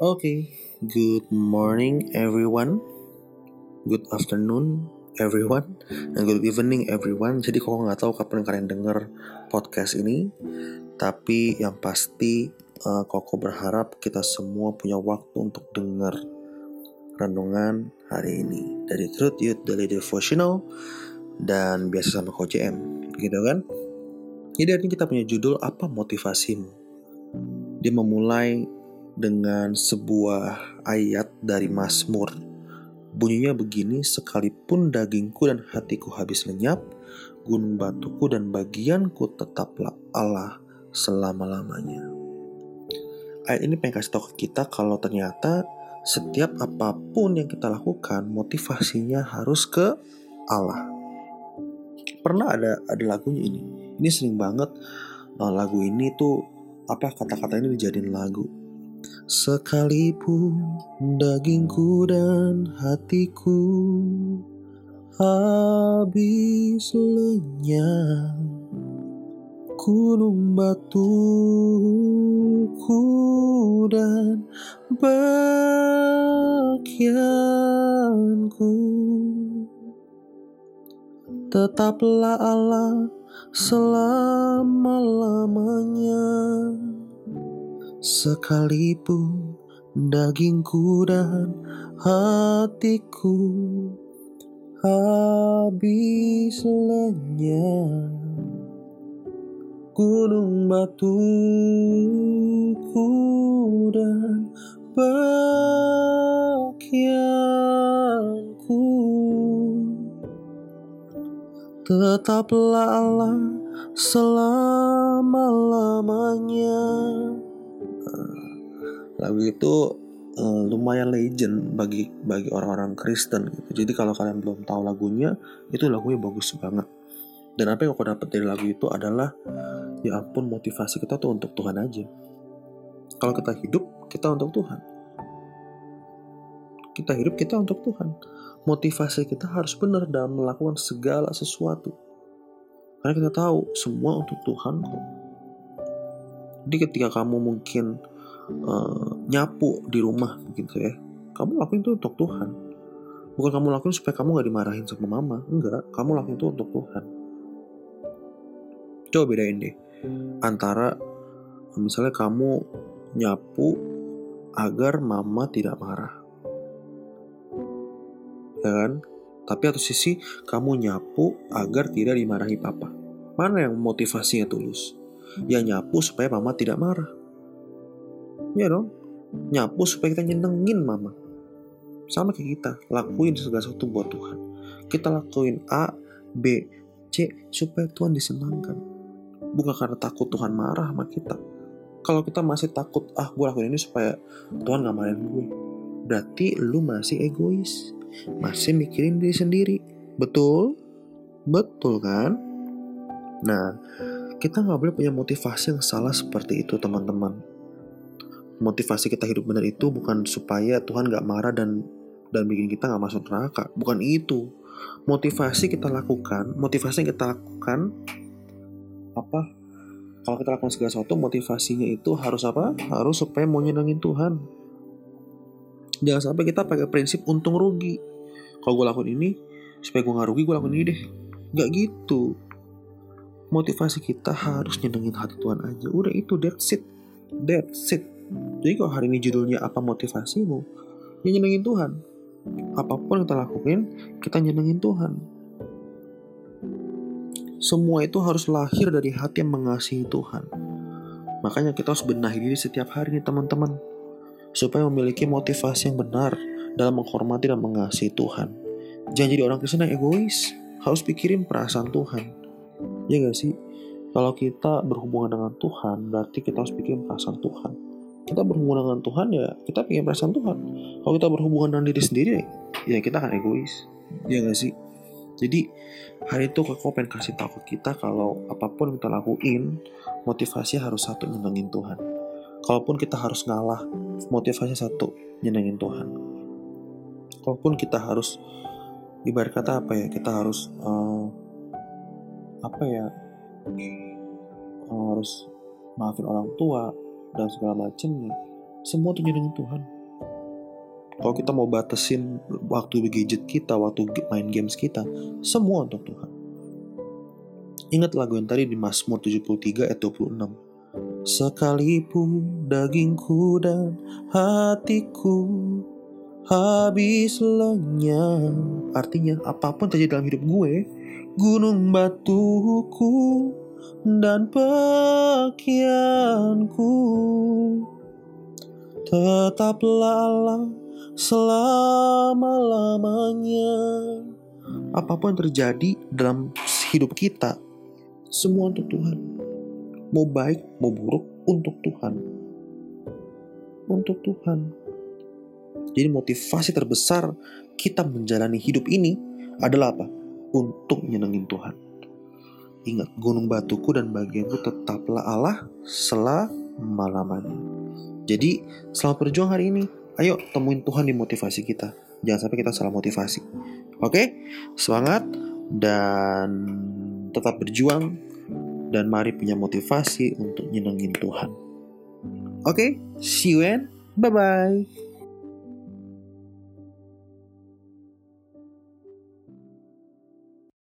Okay, good morning everyone. Good afternoon everyone. And good evening everyone. Jadi kok nggak tahu kapan kalian denger podcast ini. Tapi yang pasti uh, Koko berharap kita semua punya waktu untuk denger renungan hari ini dari Truth Youth Daily Devotional dan biasa sama KJM gitu kan. Jadi hari ini kita punya judul apa motivasimu? Dia memulai dengan sebuah ayat dari Mazmur. Bunyinya begini, sekalipun dagingku dan hatiku habis lenyap, gunung batuku dan bagianku tetaplah Allah selama-lamanya. Ayat ini pengen kasih tahu ke kita kalau ternyata setiap apa pun yang kita lakukan, motivasinya harus ke Allah. Pernah ada ada lagunya ini. Ini sering banget uh, lagu ini tuh apa kata-kata ini dijadiin lagu Sekalipun dagingku dan hatiku habis lenyap Gunung batuku dan bagianku. Tetaplah Allah selama-lamanya Sekalipun dagingku dan hatiku habis lenyap. Gunung batuku dan bagianku Tetaplah Allah selama-lamanya lagu itu uh, lumayan legend bagi bagi orang-orang Kristen gitu. Jadi kalau kalian belum tahu lagunya, itu lagunya bagus banget. Dan apa yang aku dapat dari lagu itu adalah ya ampun motivasi kita tuh untuk Tuhan aja. Kalau kita hidup, kita untuk Tuhan. Kita hidup, kita untuk Tuhan. Motivasi kita harus benar dalam melakukan segala sesuatu. Karena kita tahu semua untuk Tuhan Jadi ketika kamu mungkin uh, nyapu di rumah gitu ya kamu lakuin itu untuk Tuhan. Bukan kamu lakuin supaya kamu gak dimarahin sama mama. Enggak kamu lakuin itu untuk Tuhan. Coba bedain deh antara misalnya kamu nyapu agar mama tidak marah. Ya kan? Tapi atau sisi kamu nyapu agar tidak dimarahi papa. Mana yang motivasinya tulus? Ya nyapu supaya mama tidak marah Ya dong. Nyapu supaya kita nyenengin mama. Sama kayak kita, lakuin segala sesuatu buat Tuhan. Kita lakuin A, B, C supaya Tuhan disenangkan. Bukan karena takut Tuhan marah sama kita. Kalau kita masih takut, ah gue lakuin ini supaya Tuhan gak marahin gue. Berarti lu masih egois. Masih mikirin diri sendiri. Betul? Betul kan? Nah, kita nggak boleh punya motivasi yang salah seperti itu teman-teman motivasi kita hidup benar itu bukan supaya Tuhan gak marah dan dan bikin kita gak masuk neraka. Bukan itu. Motivasi kita lakukan, motivasi yang kita lakukan apa? Kalau kita lakukan segala sesuatu, motivasinya itu harus apa? Harus supaya mau nyenengin Tuhan. Jangan sampai kita pakai prinsip untung rugi. Kalau gue lakuin ini, supaya gue gak rugi, gue lakuin ini deh. Gak gitu. Motivasi kita harus nyenengin hati Tuhan aja. Udah itu, that's it. That's it jadi kalau hari ini judulnya apa motivasimu, ya nyenengin Tuhan. Apa pun yang kita lakuin, kita nyenengin Tuhan. Semua itu harus lahir dari hati yang mengasihi Tuhan. Makanya kita harus benahi diri setiap hari nih teman-teman. Supaya memiliki motivasi yang benar dalam menghormati dan mengasihi Tuhan. Jangan jadi orang Kristen yang egois. Harus pikirin perasaan Tuhan. Ya gak sih? Kalau kita berhubungan dengan Tuhan, berarti kita harus pikirin perasaan Tuhan kita berhubungan dengan Tuhan ya kita pengen perasaan Tuhan. Kalau kita berhubungan dengan diri sendiri ya kita akan egois. Ya gak sih? Jadi hari itu kok pengen kasih tahu kita kalau apa pun kita lakuin motivasi harus satu nyenengin Tuhan. Kalaupun kita harus ngalah motivasi satu nyenengin Tuhan. Kalaupun kita harus ibarat kata apa ya kita harus uh, apa ya harus maafin orang tua dan segala macamnya Semua untuk nyenengin Tuhan. Kalau kita mau batasin waktu gadget kita, waktu main games kita, semua untuk Tuhan. Ingat lagu yang tadi di Mazmur 73 ayat 26. Sekalipun dagingku dan hatiku habis lenyap. Artinya apa pun terjadi dalam hidup gue, gunung batuku dan pakaianku tetaplah Allah selama-lamanya. Apa pun yang terjadi dalam hidup kita, semua untuk Tuhan. Mau baik, mau buruk, untuk Tuhan. Untuk Tuhan. Jadi motivasi terbesar kita menjalani hidup ini adalah apa? Untuk nyenengin Tuhan. Ingat, gunung batuku dan bagianku tetaplah Allah selama-lamanya. Jadi, selamat berjuang hari ini. Ayo temuin Tuhan di motivasi kita. Jangan sampai kita salah motivasi. Oke, semangat dan tetap berjuang dan mari punya motivasi untuk nyenengin Tuhan. Oke, see you and bye-bye.